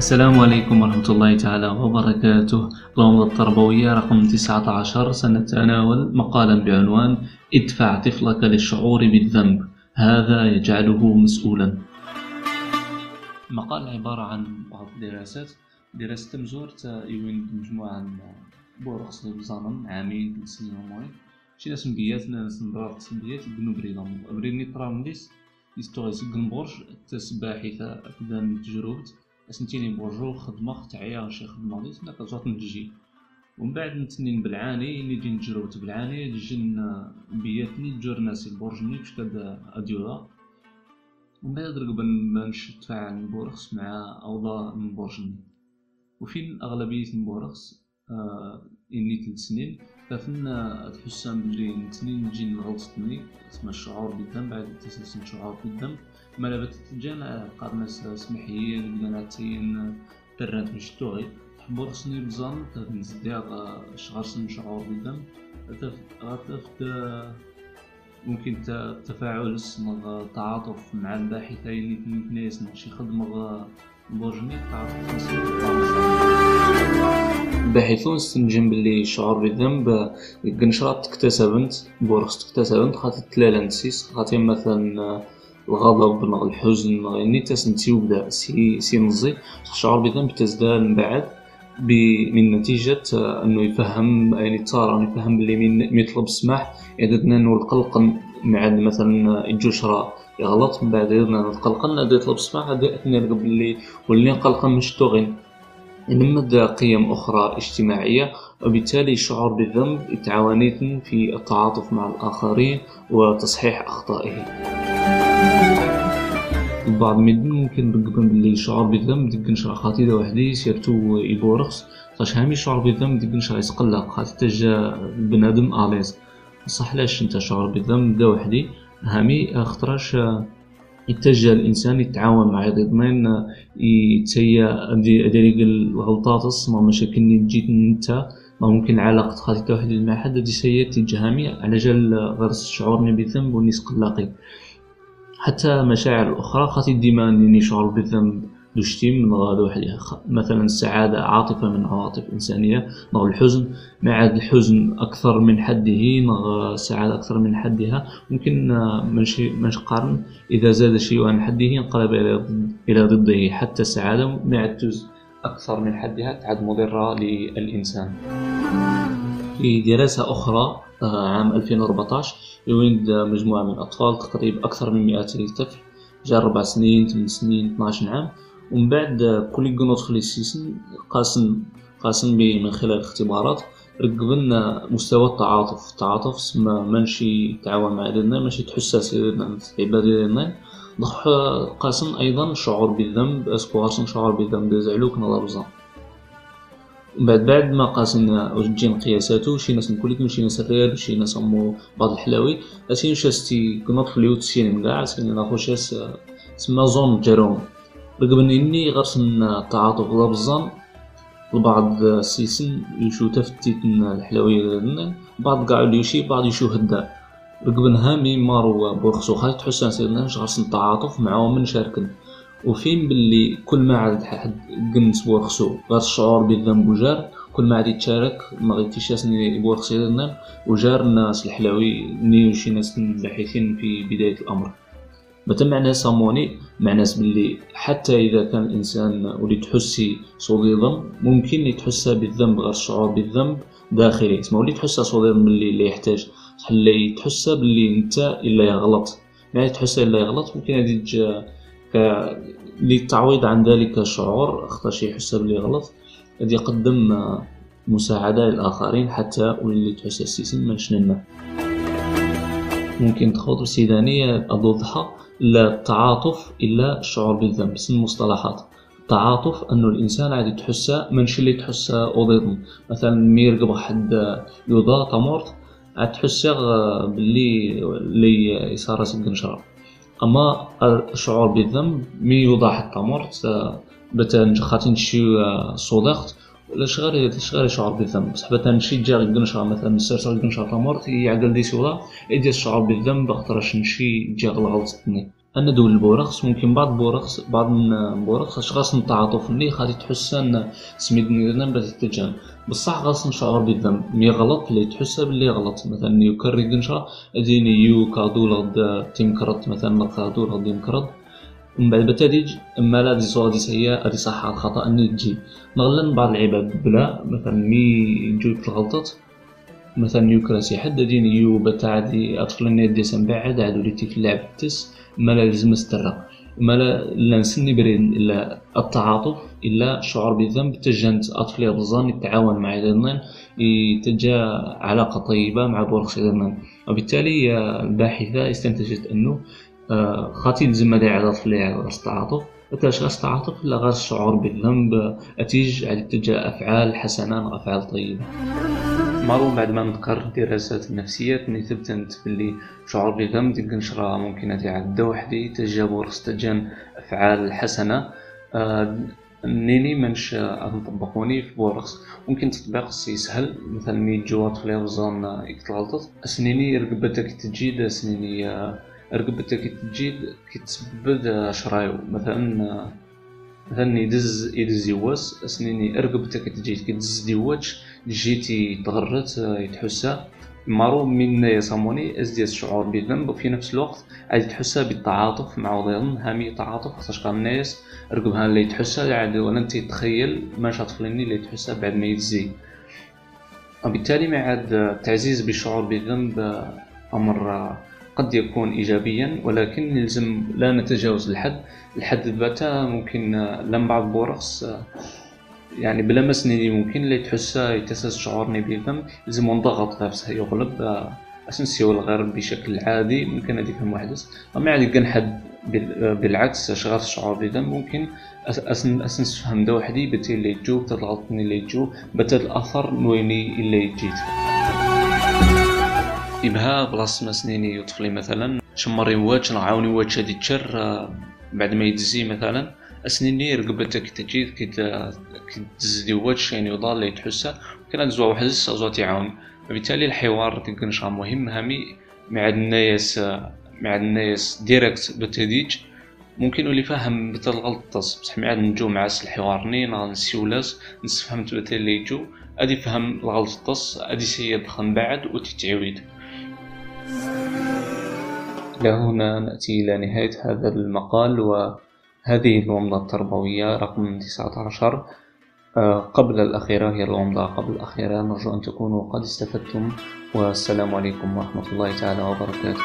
السلام عليكم ورحمة الله تعالى وبركاته. الغمضة التربوية رقم 19 سنتناول مقالا بعنوان ادفع طفلك للشعور بالذنب هذا يجعله مسؤولا. المقال عبارة عن بعض الدراسات. دراسة تمزورت يوين مجموعة بورقس بزانم عامين ثلاث سنين وموي شي ناس مبيات ناس نبرات مبيات يقنو بريدام بريدني ترامديس يستوغيس برج تسباحثة أقدام تجربت أسنتيني بورجو خدمة تعيا شي خدمة ديت هنا كتجات نجي ومن بعد نتنين بالعاني نجي نجربت بالعاني جن بياتني تجر ناسي البرجني باش كاد أديولا. ومن بعد رقبا ما نشتفع نبورخس مع أوضاع من برجني وفين أغلبية نبورخس آه إني تلت سنين ففن تحسن بلي نتنين نجي نغلطتني اسمها الشعور بالذنب بعد تسلسل شعور بالذنب. ملابت تجانا قارناس سمحية لقنا تين ترات مشتوغي تحبو رسني بزان تنزديغ شغرسن شعور بالذنب. غتفت ممكن تفاعل اسم تعاطف مع الباحثين ناس شي خدمة بورجني تعاطف الباحثون استنجم باللي الشعور بالذنب قنشرات تكتسبنت بورخس تكتسبنت خاطر تلالا نسيس خاطر مثلا الغضب الحزن يعني تسنتي وبدا سي سي نزي الشعور بالذنب تزداد من بعد من نتيجة أنه يفهم يعني ترى يفهم بلي من يطلب السماح يعني أنه القلق مع مثلا الجشرة يغلط من بعد نتقلق نادي يطلب السماح هذا أثناء بلي ولي قلقا مشتوغين. إنما قيم أخرى اجتماعية وبالتالي الشعور بالذنب يتعاونيتن في التعاطف مع الآخرين وتصحيح أخطائه. البعض من ممكن رقبا بلي الشعور بالذنب ديك نشرح خاطي وحدي سيرتو يبورخس خاطش هامي الشعور بالذنب ديك نشرح يسقلق خاطي تجا بنادم آليز. بصح علاش انت شعور بالذنب؟ دا وحدي. هامي خطراش يتجه الإنسان يتعاون مع الاثنين يتسيا ديريك الغلطات ما مشاكل جيت أنت ما ممكن علاقة خاطي واحد مع حد دي سيا تجهامي على جال غير شعورني بالذنب ونيس قلاقي حتى مشاعر الأخرى خاطي ديما نشعر بالذنب دوشتي من غادة وحدها مثلا السعادة عاطفة من عواطف إنسانية نغ الحزن مع الحزن أكثر من حده نغ السعادة أكثر من حدها. ممكن منشي منش قارن. إذا زاد شيء عن حده انقلب إلى ضده. حتى السعادة مع التز أكثر من حدها تعد مضرة للإنسان. في دراسة أخرى آه، عام 2014 يويند مجموعة من الأطفال تقريبا أكثر من 200 طفل. جا أربع سنين ثمان سنين 12 عام ومن بعد كل جنوط في السيسن قاسم قاسم من خلال الاختبارات ركبنا مستوى التعاطف. التعاطف سما منشي تعاون مع دينا ماشي تحساس عباد دينا ضح قاسم أيضا شعور بالذنب أسكو غارسن شعور بالذنب زعلوك نظر بزان بعد بعد ما قاسنا وجين قياساتو شي ناس نقولك شي ناس الريال شي ناس أمو بعض الحلاوي أسين شاستي كنط في اليوت سين كاع سين ناخو شاس سما زون جاروم رقبن إني غرسن التعاطف غلا بزان البعض السيسن يشو تفتيت الحلاوي بعض قاع يشي بعض يشو هدا. رقبن هامي مارو بورخسو خايت حسان سيدنا غرسن التعاطف معاهم من شاركن. وفين باللي كل ما عاد حد قنت بورخسو غير الشعور بالذنب وجار كل ما عاد يتشارك ما غيتيش ناسني بورخسو يدنا وجار الناس الحلاوي ني شي ناس الباحثين في بداية الأمر. مثلا معنى ساموني؟ معنى باللي حتى إذا كان الإنسان ولي تحسي صديدا ممكن يتحس بالذنب غير الشعور بالذنب داخلي. اسمه ولي تحس صديدا باللي اللي يحتاج. اللي تحس باللي أنت إلا يغلط. يعني تحس إلا يغلط ممكن هذه للتعويض عن ذلك الشعور اخطا شي يحس بلي غلط قد يقدم مساعدة للآخرين حتى واللي تحس السيسن من شننا ممكن تخوض سيدانية أضوضها. لا التعاطف إلا الشعور بالذنب. سن المصطلحات. التعاطف أنه الإنسان عادي تحسه منش اللي تحسه أوضيضن مثلا مير قبل حد يوضا تمورت عاد تحسه باللي اللي يصار سجن شراب أما الشعور بالذنب مي يوضح حتى مرت بتا خاطين شي صدقت ولا شغال شغال شعور بالذنب. بصح بتا نشي جا قنشا مثلا السرسة قنشا تمرت يعقل دي سولا يدي الشعور بالذنب خاطرش نشي جا غلطتني أن دول البورقس ممكن بعض بورقس بعض البورقس أشخاص التعاطف اللي غادي تحس أن سميت نيرنا بدا تتجان بصح خاص نشعر بالذنب. مي غلط اللي تحس باللي غلط. مثلا يكرر قنشرة أديني يو كادو لغد تيمكرت مثلا كادو لغد يمكرت من بعد بتديج اما لا دي صوغ دي سيئة أدي صح الخطأ ان تجي. نغلن بعض العباد بلا مثلا مي نجوي في الغلطات. مثلا يكراسي حد دين يو بتاعدي اطفال النادي بعد عاد وليتي في اللعب تس. ما لازم استرق ما لا نسني برين إلا التعاطف إلا شعور بالذنب. تجنت اطفالي رزان يتعاون مع الاثنين يتجا علاقة طيبة مع بورخ وبالتالي الباحثة استنتجت أنه خاطي لازم هذا على طفلي على التعاطف مثلا غاس التعاطف لا غاس الشعور بالذنب أتيج على اتجاه أفعال حسنة أفعال طيبة. معروف بعد ما نذكر دراسات النفسيات إني ثبتنت باللي شعور بالذنب ديك نشرى ممكن يتعدى وحدي تجاب تجان أفعال حسنة. آه نيني منش نطبقوني في بورقس ممكن تطبيق سهل مثلا مي جوات في الوزن يكتغلطت أسنيني رقبتك تجيد أسنيني رقبتك تجيد كتسبب شرايو. مثلا مثلا يدز يدز يواس اسنيني رقبتك تجي كتدز ديواتش جيتي تغرت يتحسى. مارو من يصموني ازدياد الشعور بالذنب وفي نفس الوقت عاد تحسها بالتعاطف مع وضعهم هامي تعاطف خاطرش كان الناس رقبها اللي تحسها عاد ولا انت تخيل ما شاطفلني اللي تحسها بعد ما يتزي. وبالتالي ما عاد التعزيز بالشعور بالذنب أمر قد يكون إيجابيا ولكن يلزم لا نتجاوز الحد. الحد ذاته ممكن لم بعض بورقس يعني بلا مسني ممكن اللي تحسها يتسس شعورني بالذنب. لازم نضغط نفسه يغلب. أسنسيو الغير بشكل عادي ممكن هذيك المحدث أما يعني كان حد بالعكس شغال الشعور بالذنب. ممكن اسن اسن فهم دا وحدي. بتي اللي تجو بتضغطني اللي تجو بتا الأثر نويني اللي جيت إبها بلاص ما سنيني يطفلي مثلا. شمري واج نعاوني واج هادي تشر آه، بعد ما يدزي مثلا. أسنيني رقبتك تجي كي تزدي واج يعني يضال اللي تحسه كان زوا واحد زوا تعاون وبالتالي الحوار تنكنش مهم هامي. مع الناس مع الناس ديريكت بتديج ممكن اللي فهم بتا الغلط بصح مع نجو مع الحوار نين نسيولاس نسفهمت بتا اللي يجو أدي فهم الغلط تص أدي سيد خن بعد وتتعويد إلى هنا نأتي إلى نهاية هذا المقال وهذه الومضة التربوية رقم 19 آه، قبل الأخيرة هي الومضة قبل الأخيرة. نرجو أن تكونوا قد استفدتم والسلام عليكم ورحمة الله تعالى وبركاته.